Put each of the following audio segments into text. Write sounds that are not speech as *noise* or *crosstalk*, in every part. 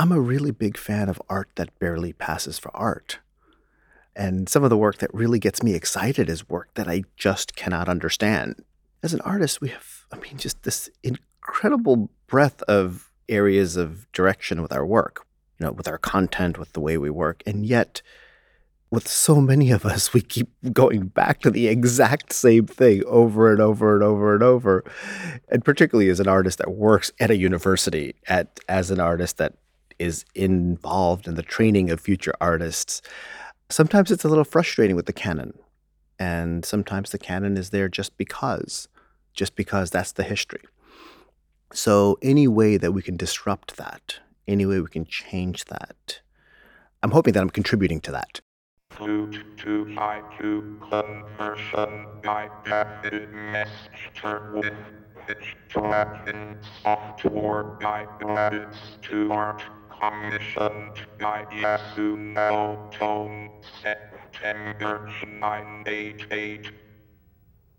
I'm a really big fan of art that barely passes for art. And some of the work that really gets me excited is work that I just cannot understand. As an artist, we have, I mean, just this incredible breadth of areas of direction with our work, you know, with our content, with the way we work. And yet, with so many of us, we keep going back to the exact same thing over and over and over and over. And particularly as an artist that works at a university, at as an artist that is involved in the training of future artists, sometimes it's a little frustrating with the canon. And sometimes the canon is there just because, just because that's the history. So, any way that we can disrupt that, any way we can change that, I'm hoping that I'm contributing to that. To to art Tone September 988.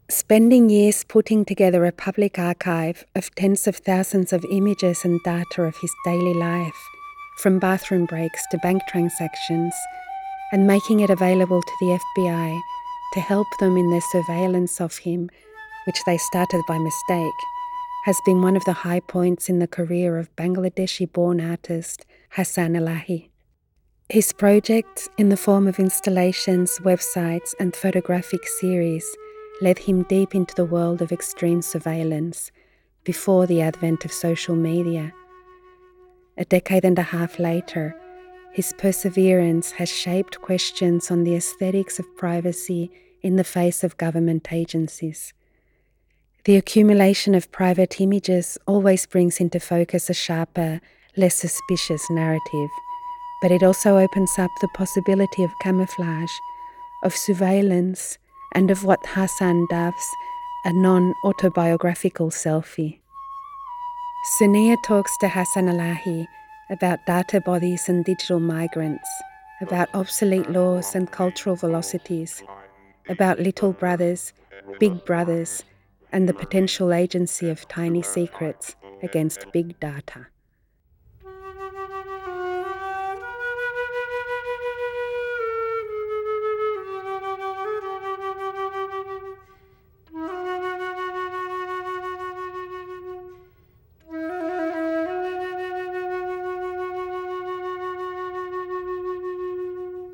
Spending years putting together a public archive of tens of thousands of images and data of his daily life, from bathroom breaks to bank transactions, and making it available to the FBI to help them in their surveillance of him, which they started by mistake, has been one of the high points in the career of Bangladeshi born artist Hasan Elahi. His projects, in the form of installations, websites, and photographic series, led him deep into the world of extreme surveillance before the advent of social media. A decade and a half later, his perseverance has shaped questions on the aesthetics of privacy in the face of government agencies. The accumulation of private images always brings into focus a sharper, less suspicious narrative, but it also opens up the possibility of camouflage, of surveillance, and of what Hasan dubs a non autobiographical selfie. Sonia talks to Hasan Elahi about data bodies and digital migrants, about obsolete laws and cultural velocities, about little brothers, big brothers, and the potential agency of tiny secrets against big data.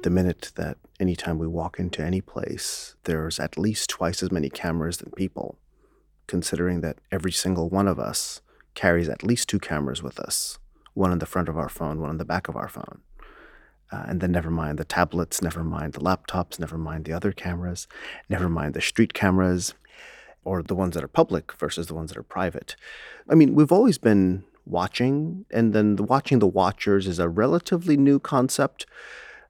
The minute that anytime we walk into any place, there's at least twice as many cameras than people, considering that every single one of us carries at least two cameras with us one on the front of our phone, one on the back of our phone. Uh, and then never mind the tablets, never mind the laptops, never mind the other cameras, never mind the street cameras or the ones that are public versus the ones that are private. I mean, we've always been watching, and then the watching the watchers is a relatively new concept.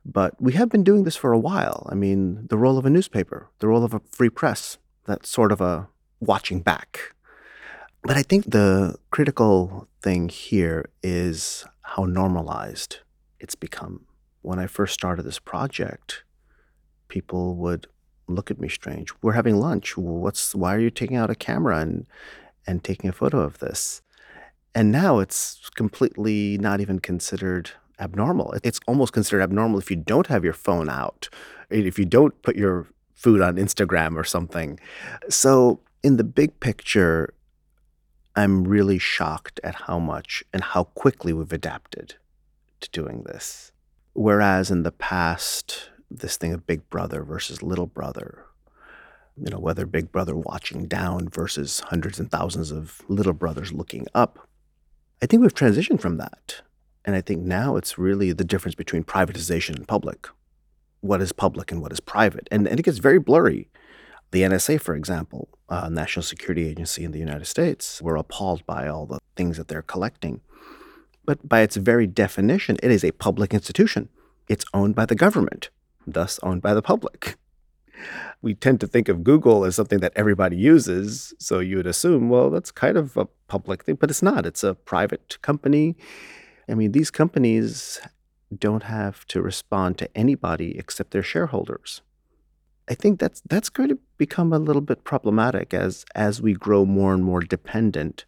But we have been doing this for a while. I mean, the role of a newspaper, the role of a free press, that's sort of a watching back. But I think the critical thing here is how normalized it's become. When I first started this project, people would look at me strange. We're having lunch. What's why are you taking out a camera and and taking a photo of this? And now it's completely not even considered abnormal. It's almost considered abnormal if you don't have your phone out, if you don't put your food on Instagram or something. So, in the big picture, I'm really shocked at how much and how quickly we've adapted to doing this. Whereas in the past, this thing of big brother versus little brother, you know, whether big brother watching down versus hundreds and thousands of little brothers looking up, I think we've transitioned from that. And I think now it's really the difference between privatization and public. What is public and what is private? And, and it gets very blurry. The NSA, for example, uh, National Security Agency in the United States, we're appalled by all the things that they're collecting. But by its very definition, it is a public institution. It's owned by the government, thus owned by the public. *laughs* We tend to think of Google as something that everybody uses. So you would assume, well, that's kind of a public thing, but it's not. It's a private company. I mean, these companies don't have to respond to anybody except their shareholders. I think that's that's going to become a little bit problematic as as we grow more and more dependent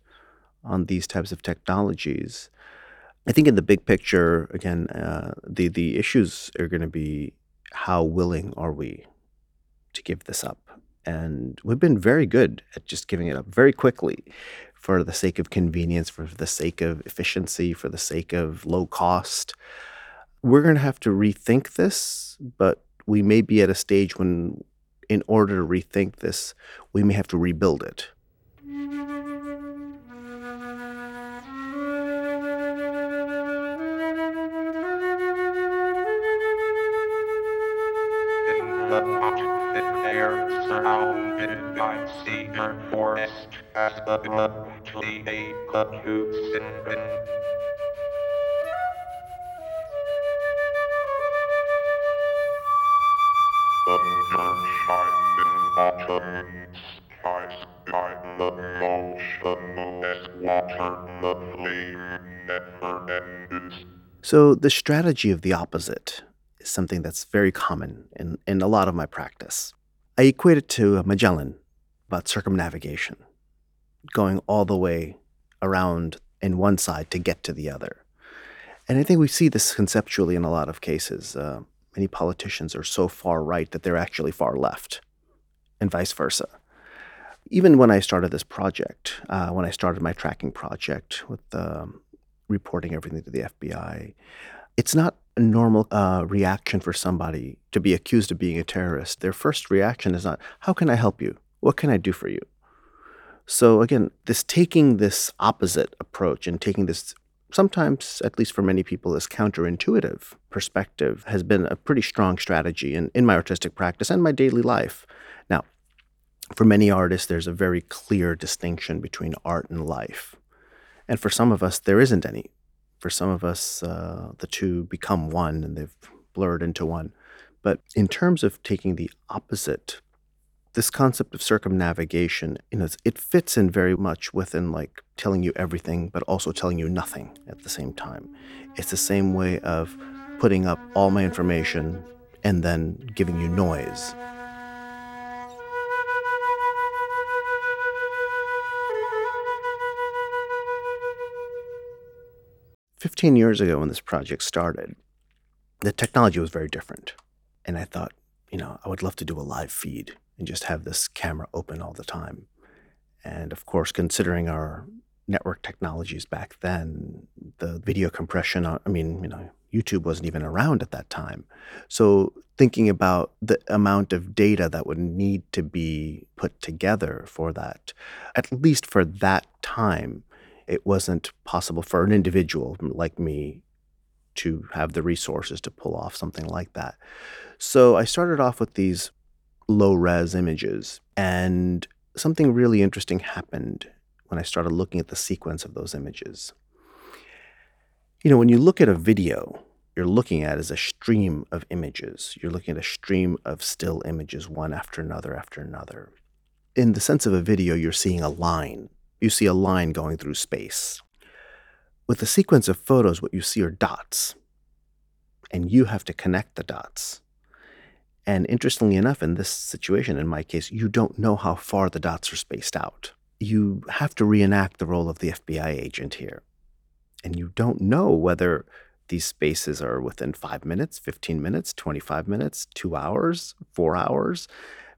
on these types of technologies. I think in the big picture, again, uh, the the issues are going to be how willing are we to give this up? And we've been very good at just giving it up very quickly for the sake of convenience, for the sake of efficiency, for the sake of low cost. We're going to have to rethink this, but we may be at a stage when, in order to rethink this, we may have to rebuild it. So, the strategy of the opposite is something that's very common in, in a lot of my practice. I equate it to Magellan about circumnavigation, going all the way around in one side to get to the other. And I think we see this conceptually in a lot of cases. Uh, many politicians are so far right that they're actually far left, and vice versa. Even when I started this project, uh, when I started my tracking project with um, reporting everything to the FBI, it's not a normal uh, reaction for somebody to be accused of being a terrorist. Their first reaction is not, How can I help you? What can I do for you? So, again, this taking this opposite approach and taking this sometimes, at least for many people, this counterintuitive perspective has been a pretty strong strategy in, in my artistic practice and my daily life. Now, for many artists, there's a very clear distinction between art and life. And for some of us, there isn't any. For some of us, uh, the two become one and they've blurred into one. But in terms of taking the opposite this concept of circumnavigation, you know, it fits in very much within like telling you everything, but also telling you nothing at the same time. It's the same way of putting up all my information and then giving you noise. Fifteen years ago, when this project started, the technology was very different. And I thought, you know, I would love to do a live feed and just have this camera open all the time. And of course, considering our network technologies back then, the video compression, uh, I mean, you know, YouTube wasn't even around at that time. So thinking about the amount of data that would need to be put together for that, at least for that time, it wasn't possible for an individual like me to have the resources to pull off something like that. So I started off with these low res images. And something really interesting happened when I started looking at the sequence of those images. You know, when you look at a video, you're looking at is a stream of images. You're looking at a stream of still images, one after another after another. In the sense of a video, you're seeing a line. You see a line going through space. With a sequence of photos, what you see are dots. And you have to connect the dots. And interestingly enough, in this situation, in my case, you don't know how far the dots are spaced out. You have to reenact the role of the FBI agent here. And you don't know whether these spaces are within five minutes, 15 minutes, 25 minutes, two hours, four hours,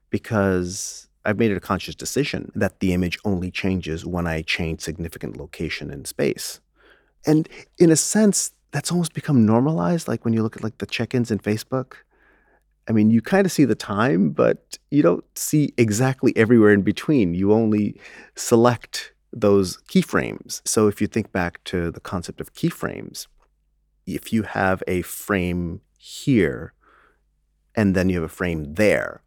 because I've made it a conscious decision that the image only changes when I change significant location in space. And in a sense, that's almost become normalized. Like when you look at like the check-ins in Facebook, I mean, you kind of see the time, but you don't see exactly everywhere in between. You only select those keyframes. So if you think back to the concept of keyframes, if you have a frame here and then you have a frame there,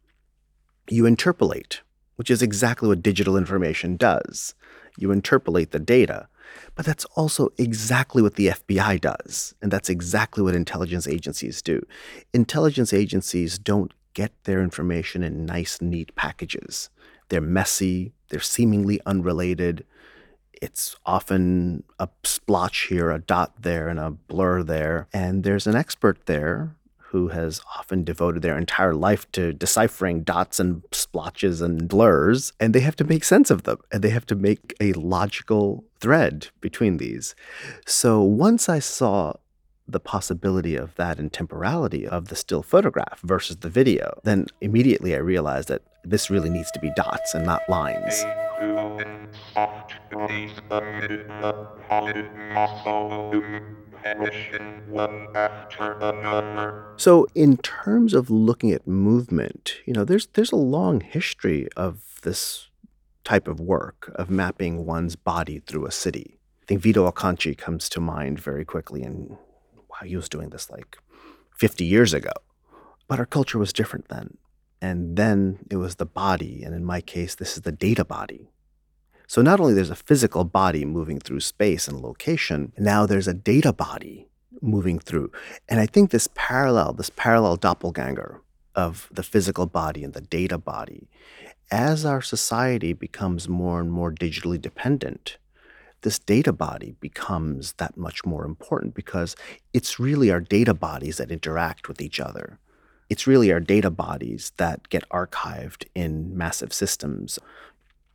you interpolate, which is exactly what digital information does. You interpolate the data. But that's also exactly what the FBI does. And that's exactly what intelligence agencies do. Intelligence agencies don't get their information in nice, neat packages. They're messy, they're seemingly unrelated. It's often a splotch here, a dot there, and a blur there. And there's an expert there who has often devoted their entire life to deciphering dots and splotches and blurs, and they have to make sense of them and they have to make a logical thread between these. So once I saw the possibility of that and temporality of the still photograph versus the video, then immediately I realized that this really needs to be dots and not lines. So in terms of looking at movement, you know, there's there's a long history of this type of work of mapping one's body through a city. I think Vito Acconci comes to mind very quickly and wow, he was doing this like 50 years ago. But our culture was different then. And then it was the body, and in my case this is the data body. So not only there's a physical body moving through space and location, now there's a data body moving through. And I think this parallel, this parallel doppelganger of the physical body and the data body, as our society becomes more and more digitally dependent, this data body becomes that much more important because it's really our data bodies that interact with each other. It's really our data bodies that get archived in massive systems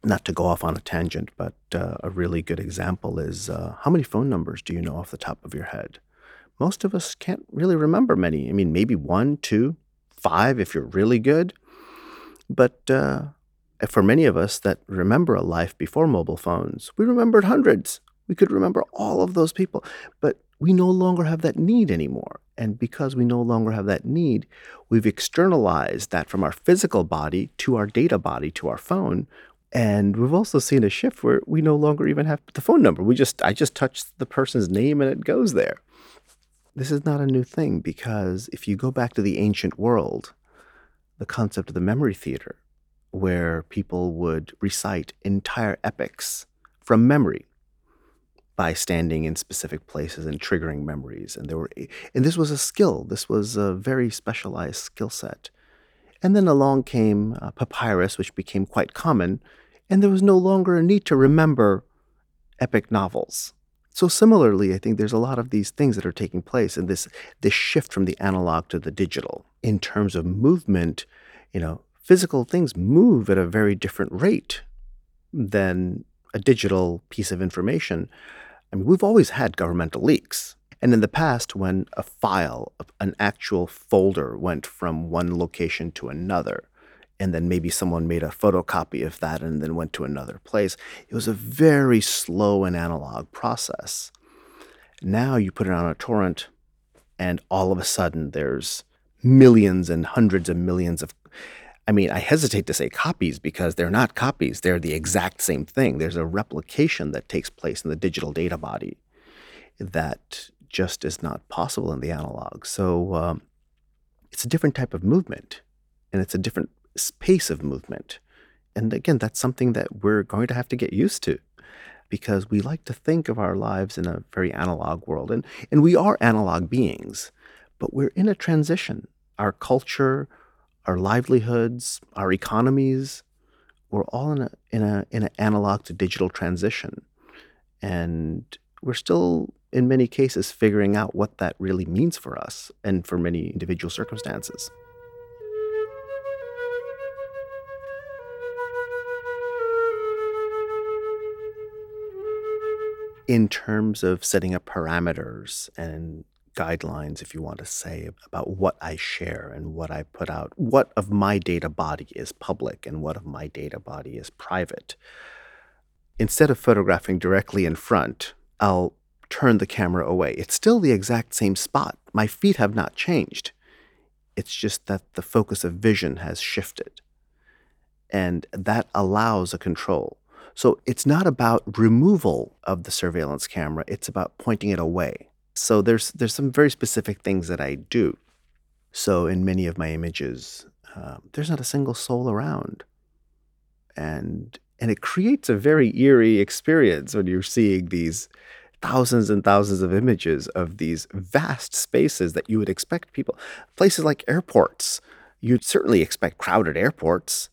not to go off on a tangent, but uh, a really good example is uh, how many phone numbers do you know off the top of your head? Most of us can't really remember many. I mean, maybe one, two, five if you're really good. But uh, for many of us that remember a life before mobile phones, we remembered hundreds. We could remember all of those people. But we no longer have that need anymore. And because we no longer have that need, we've externalized that from our physical body to our data body to our phone, and we've also seen a shift where we no longer even have the phone number. We just I just touch the person's name and it goes there. This is not a new thing because if you go back to the ancient world, the concept of the memory theater, where people would recite entire epics from memory by standing in specific places and triggering memories and there were and this was a skill this was a very specialized skill set and then along came uh, papyrus which became quite common and there was no longer a need to remember epic novels. So similarly, I think there's a lot of these things that are taking place and this this shift from the analog to the digital. In terms of movement, you know, physical things move at a very different rate than a digital piece of information. I mean, we've always had governmental leaks. And in the past, when a file, an actual folder went from one location to another, and then maybe someone made a photocopy of that and then went to another place. It was a very slow and analog process. Now you put it on a torrent, and all of a sudden there's millions and hundreds of millions of. I mean, I hesitate to say copies because they're not copies, they're the exact same thing. There's a replication that takes place in the digital data body that just is not possible in the analog. So um, it's a different type of movement and it's a different pace of movement. And again, that's something that we're going to have to get used to because we like to think of our lives in a very analog world. And, and we are analog beings, but we're in a transition. Our culture, our livelihoods, our economies, we're all in a in a in an analog to digital transition. And we're still in many cases figuring out what that really means for us and for many individual circumstances. In terms of setting up parameters and guidelines, if you want to say, about what I share and what I put out, what of my data body is public and what of my data body is private. Instead of photographing directly in front, I'll turn the camera away. It's still the exact same spot. My feet have not changed. It's just that the focus of vision has shifted. And that allows a control. So it's not about removal of the surveillance camera, it's about pointing it away. So there's there's some very specific things that I do. So in many of my images, uh, there's not a single soul around, and and it creates a very eerie experience when you're seeing these thousands and thousands of images of these vast spaces that you would expect people places like airports you'd certainly expect crowded airports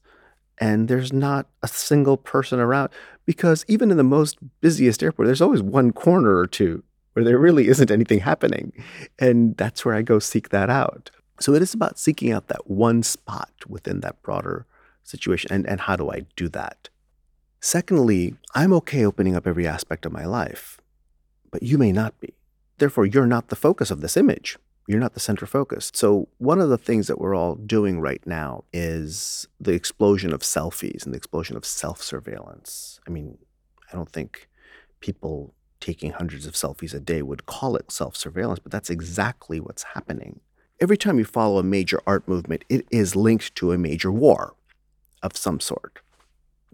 and there's not a single person around because even in the most busiest airport there's always one corner or two where there really isn't anything happening and that's where i go seek that out So it is about seeking out that one spot within that broader situation. And, and how do I do that? Secondly, I'm okay opening up every aspect of my life, but you may not be. Therefore, you're not the focus of this image. You're not the center focus. So, one of the things that we're all doing right now is the explosion of selfies and the explosion of self surveillance. I mean, I don't think people taking hundreds of selfies a day would call it self surveillance, but that's exactly what's happening. Every time you follow a major art movement, it is linked to a major war of some sort.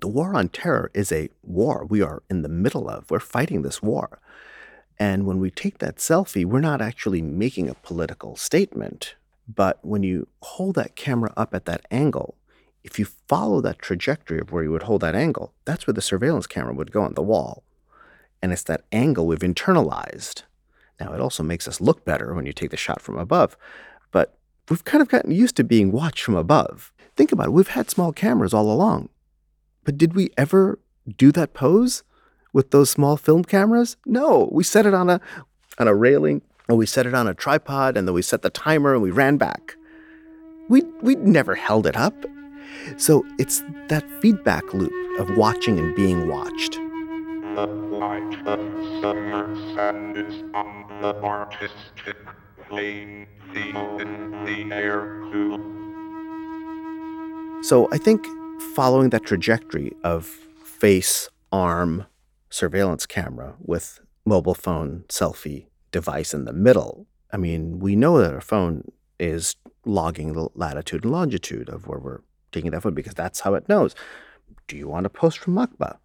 The war on terror is a war we are in the middle of. We're fighting this war. And when we take that selfie, we're not actually making a political statement. But when you hold that camera up at that angle, if you follow that trajectory of where you would hold that angle, that's where the surveillance camera would go on the wall. And it's that angle we've internalized. Now, it also makes us look better when you take the shot from above, but we've kind of gotten used to being watched from above. Think about it. We've had small cameras all along. But did we ever do that pose? With those small film cameras? No, we set it on a on a railing and we set it on a tripod and then we set the timer and we ran back. We we never held it up. So it's that feedback loop of watching and being watched. The light of summer sand is on the artistic plane, feel in the air too. So I think following that trajectory of face, arm, surveillance camera with mobile phone selfie device in the middle. I mean, we know that our phone is logging the latitude and longitude of where we're taking that photo because that's how it knows. Do you want to post from MACBA?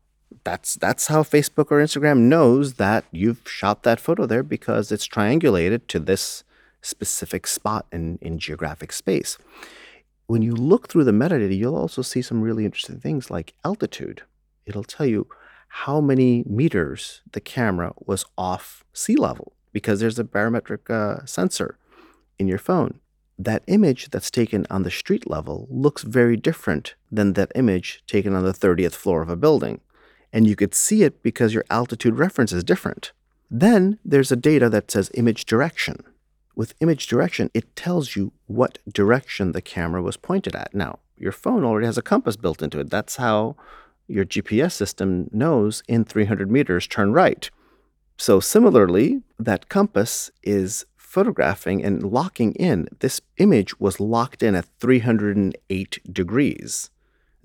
That's that's how Facebook or Instagram knows that you've shot that photo there because it's triangulated to this specific spot in, in geographic space. When you look through the metadata, you'll also see some really interesting things like altitude. It'll tell you how many meters the camera was off sea level because there's a barometric uh, sensor in your phone. That image that's taken on the street level looks very different than that image taken on the 30th floor of a building. And you could see it because your altitude reference is different. Then there's a data that says image direction. With image direction, it tells you what direction the camera was pointed at. Now, your phone already has a compass built into it. That's how your GPS system knows in 300 meters, turn right. So, similarly, that compass is photographing and locking in. This image was locked in at 308 degrees,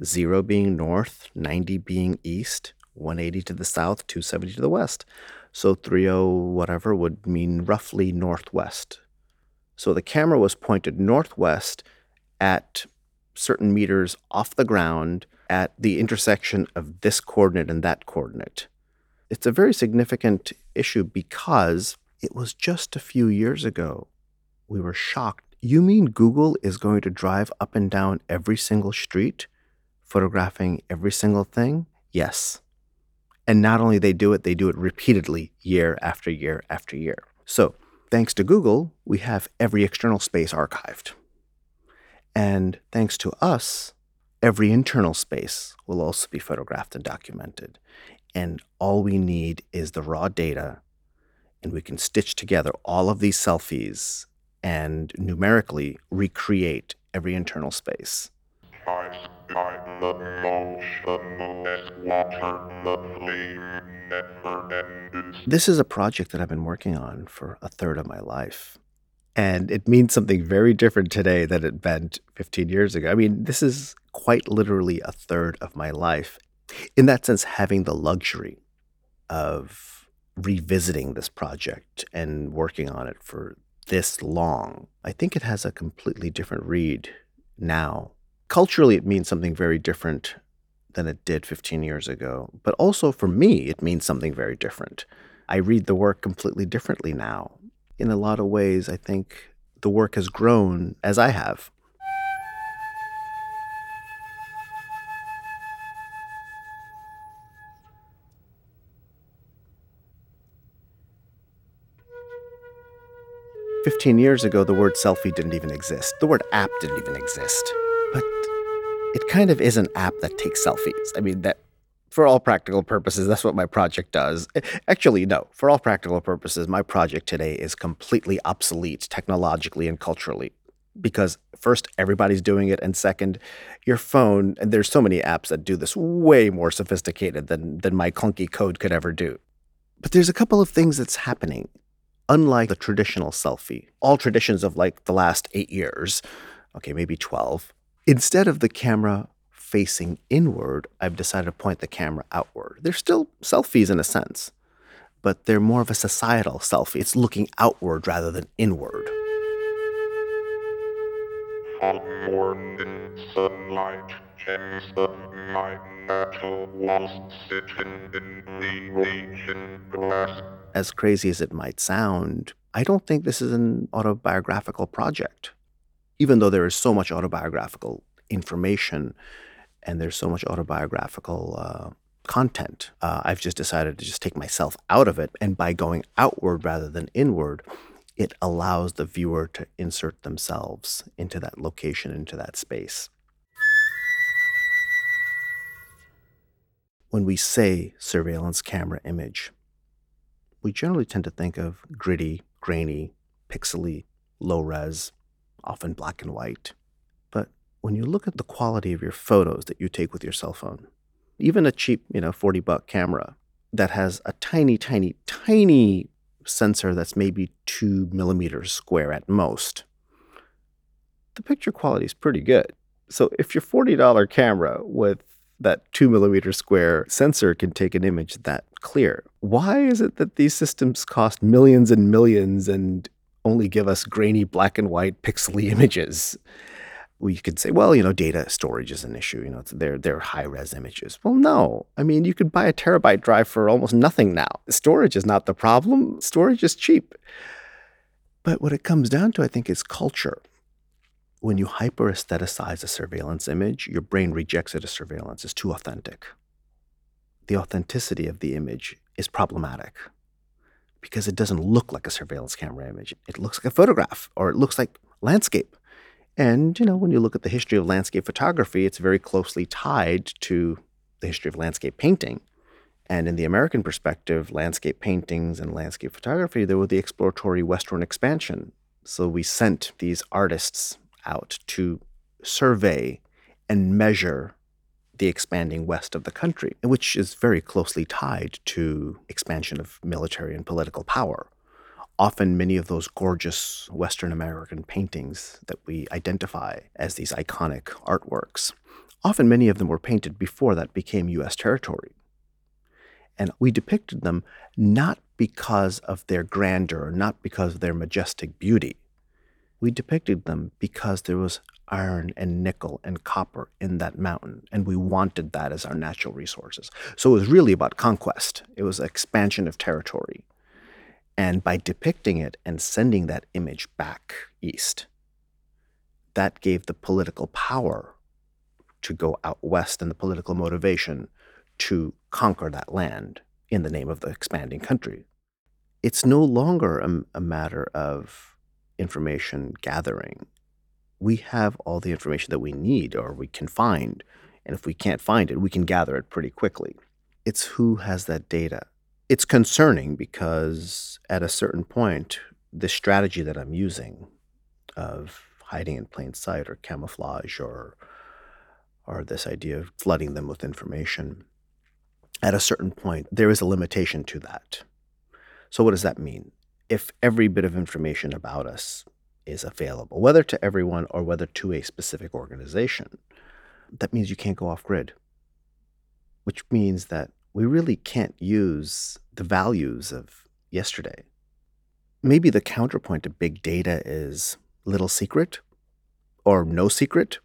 zero being north, 90 being east, 180 to the south, 270 to the west. So, 30 whatever would mean roughly northwest. So, the camera was pointed northwest at certain meters off the ground at the intersection of this coordinate and that coordinate. It's a very significant issue because it was just a few years ago. We were shocked. You mean Google is going to drive up and down every single street, photographing every single thing? Yes. And not only they do it, they do it repeatedly year after year after year. So, thanks to Google, we have every external space archived. And thanks to us, every internal space will also be photographed and documented. And all we need is the raw data, and we can stitch together all of these selfies and numerically recreate every internal space. This is a project that I've been working on for a third of my life. And it means something very different today than it meant 15 years ago. I mean, this is quite literally a third of my life. In that sense, having the luxury of revisiting this project and working on it for this long, I think it has a completely different read now. Culturally, it means something very different than it did 15 years ago. But also for me, it means something very different. I read the work completely differently now in a lot of ways, I think the work has grown as I have. Fifteen years ago, the word selfie didn't even exist. The word app didn't even exist. But it kind of is an app that takes selfies. I mean, that for all practical purposes, that's what my project does. Eh, actually, no, for all practical purposes, my project today is completely obsolete technologically and culturally. because first everybody's doing it and second your phone and there's so many apps that do this way more sophisticated than than my clunky code could ever do but there's a couple of things that's happening unlike the traditional selfie all traditions of like the last 8 years okay maybe 12 instead of the camera facing inward i've decided to point the camera outward they're still selfies in a sense but they're more of a societal selfie it's looking outward rather than inward From morning sunlight gems of my metal walls sitting in the region glass. as crazy as it might sound, I don't think this is an autobiographical project. Even though there is so much autobiographical information and there's so much autobiographical uh, content, uh, I've just decided to just take myself out of it. And by going outward rather than inward, it allows the viewer to insert themselves into that location, into that space. When we say surveillance camera image, we generally tend to think of gritty, grainy, pixely, low res, often black and white. When you look at the quality of your photos that you take with your cell phone, even a cheap, you know, 40 buck camera that has a tiny, tiny, tiny sensor that's maybe two millimeters square at most, the picture quality is pretty good. So if your $40 camera with that two millimeter square sensor can take an image that clear. Why is it that these systems cost millions and millions and only give us grainy black and white pixely *laughs* images? We could say, well, you know, data storage is an issue. You know, they're they're high res images. Well, no. I mean, you could buy a terabyte drive for almost nothing now. Storage is not the problem. Storage is cheap. But what it comes down to, I think, is culture when you hyper aestheticize a surveillance image, your brain rejects it as surveillance. It's too authentic. The authenticity of the image is problematic because it doesn't look like a surveillance camera image. It looks like a photograph or it looks like landscape. And, you know, when you look at the history of landscape photography, it's very closely tied to the history of landscape painting. And in the American perspective, landscape paintings and landscape photography, they were the exploratory Western expansion. So we sent these artists out to survey and measure the expanding west of the country, which is very closely tied to expansion of military and political power. Often, many of those gorgeous Western American paintings that we identify as these iconic artworks, often many of them were painted before that became US territory. And we depicted them not because of their grandeur, not because of their majestic beauty, we depicted them because there was iron and nickel and copper in that mountain, and we wanted that as our natural resources. So it was really about conquest, it was expansion of territory. And by depicting it and sending that image back east, that gave the political power to go out west and the political motivation to conquer that land in the name of the expanding country. It's no longer a, a matter of information gathering. We have all the information that we need or we can find. And if we can't find it, we can gather it pretty quickly. It's who has that data. It's concerning because at a certain point, the strategy that I'm using of hiding in plain sight or camouflage or or this idea of flooding them with information, at a certain point, there is a limitation to that. So, what does that mean? if every bit of information about us is available, whether to everyone or whether to a specific organization, that means you can't go off grid, which means that we really can't use the values of yesterday. Maybe the counterpoint to big data is little secret or no secret.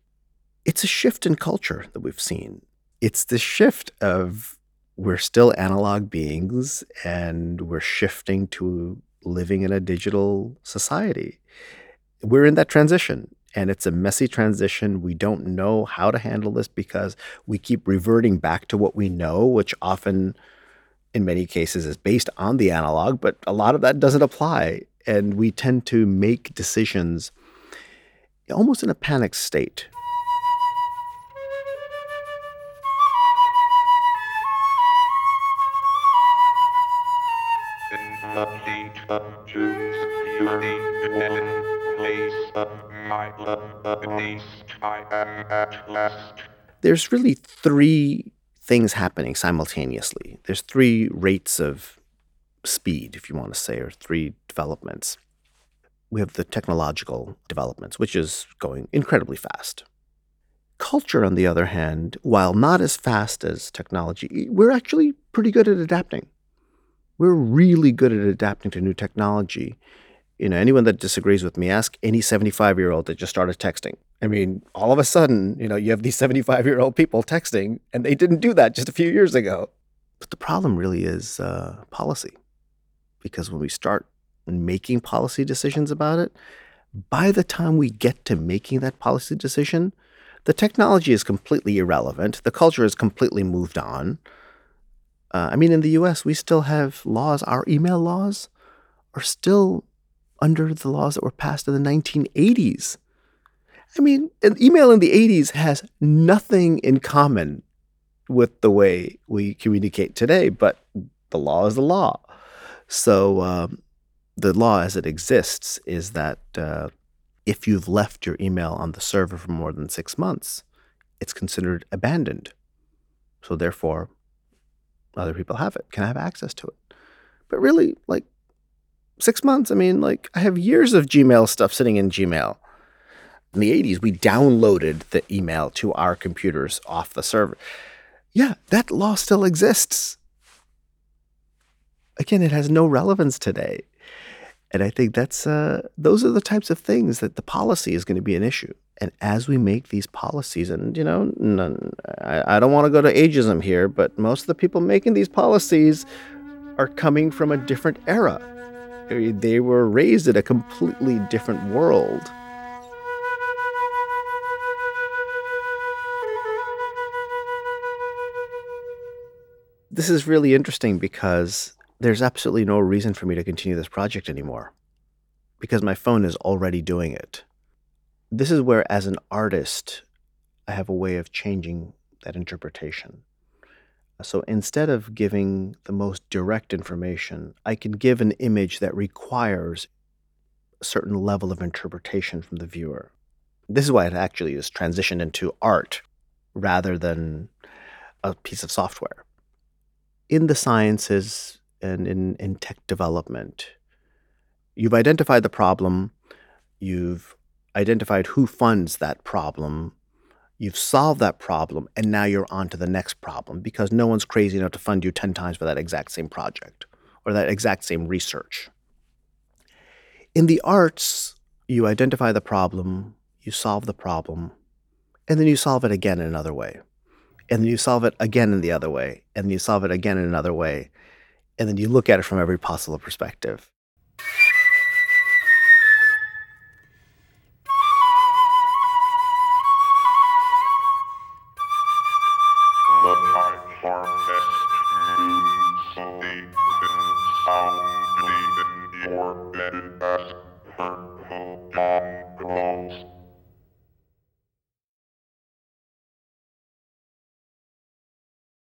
It's a shift in culture that we've seen. It's the shift of we're still analog beings and we're shifting to living in a digital society. We're in that transition and it's a messy transition. We don't know how to handle this because we keep reverting back to what we know, which often, in many cases, is based on the analog, but a lot of that doesn't apply. And we tend to make decisions almost in a panic state. There's really three things happening simultaneously. There's three rates of speed, if you want to say, or three developments. We have the technological developments, which is going incredibly fast. Culture, on the other hand, while not as fast as technology, we're actually pretty good at adapting. We're really good at adapting to new technology. You know, anyone that disagrees with me, ask any 75 year old that just started texting. I mean, all of a sudden, you know, you have these 75 year old people texting, and they didn't do that just a few years ago. But the problem really is uh, policy. Because when we start making policy decisions about it, by the time we get to making that policy decision, the technology is completely irrelevant. The culture has completely moved on. Uh, I mean, in the US, we still have laws. Our email laws are still under the laws that were passed in the 1980s. I mean, an email in the 80s has nothing in common with the way we communicate today, but the law is the law. So, um, the law as it exists is that uh, if you've left your email on the server for more than six months, it's considered abandoned. So, therefore, other people have it, can have access to it. But really, like six months, I mean, like I have years of Gmail stuff sitting in Gmail. In the 80s, we downloaded the email to our computers off the server. Yeah, that law still exists. Again, it has no relevance today. And I think that's uh, those are the types of things that the policy is going to be an issue. And as we make these policies, and you know, none, I, I don't want to go to ageism here, but most of the people making these policies are coming from a different era. They were raised in a completely different world. This is really interesting because there's absolutely no reason for me to continue this project anymore because my phone is already doing it. This is where, as an artist, I have a way of changing that interpretation. So instead of giving the most direct information, I can give an image that requires a certain level of interpretation from the viewer. This is why it actually is transitioned into art rather than a piece of software. In the sciences and in, in tech development, you've identified the problem, you've identified who funds that problem, you've solved that problem, and now you're on to the next problem because no one's crazy enough to fund you 10 times for that exact same project or that exact same research. In the arts, you identify the problem, you solve the problem, and then you solve it again in another way. And then you solve it again in the other way, and then you solve it again in another way. And then you look at it from every possible perspective.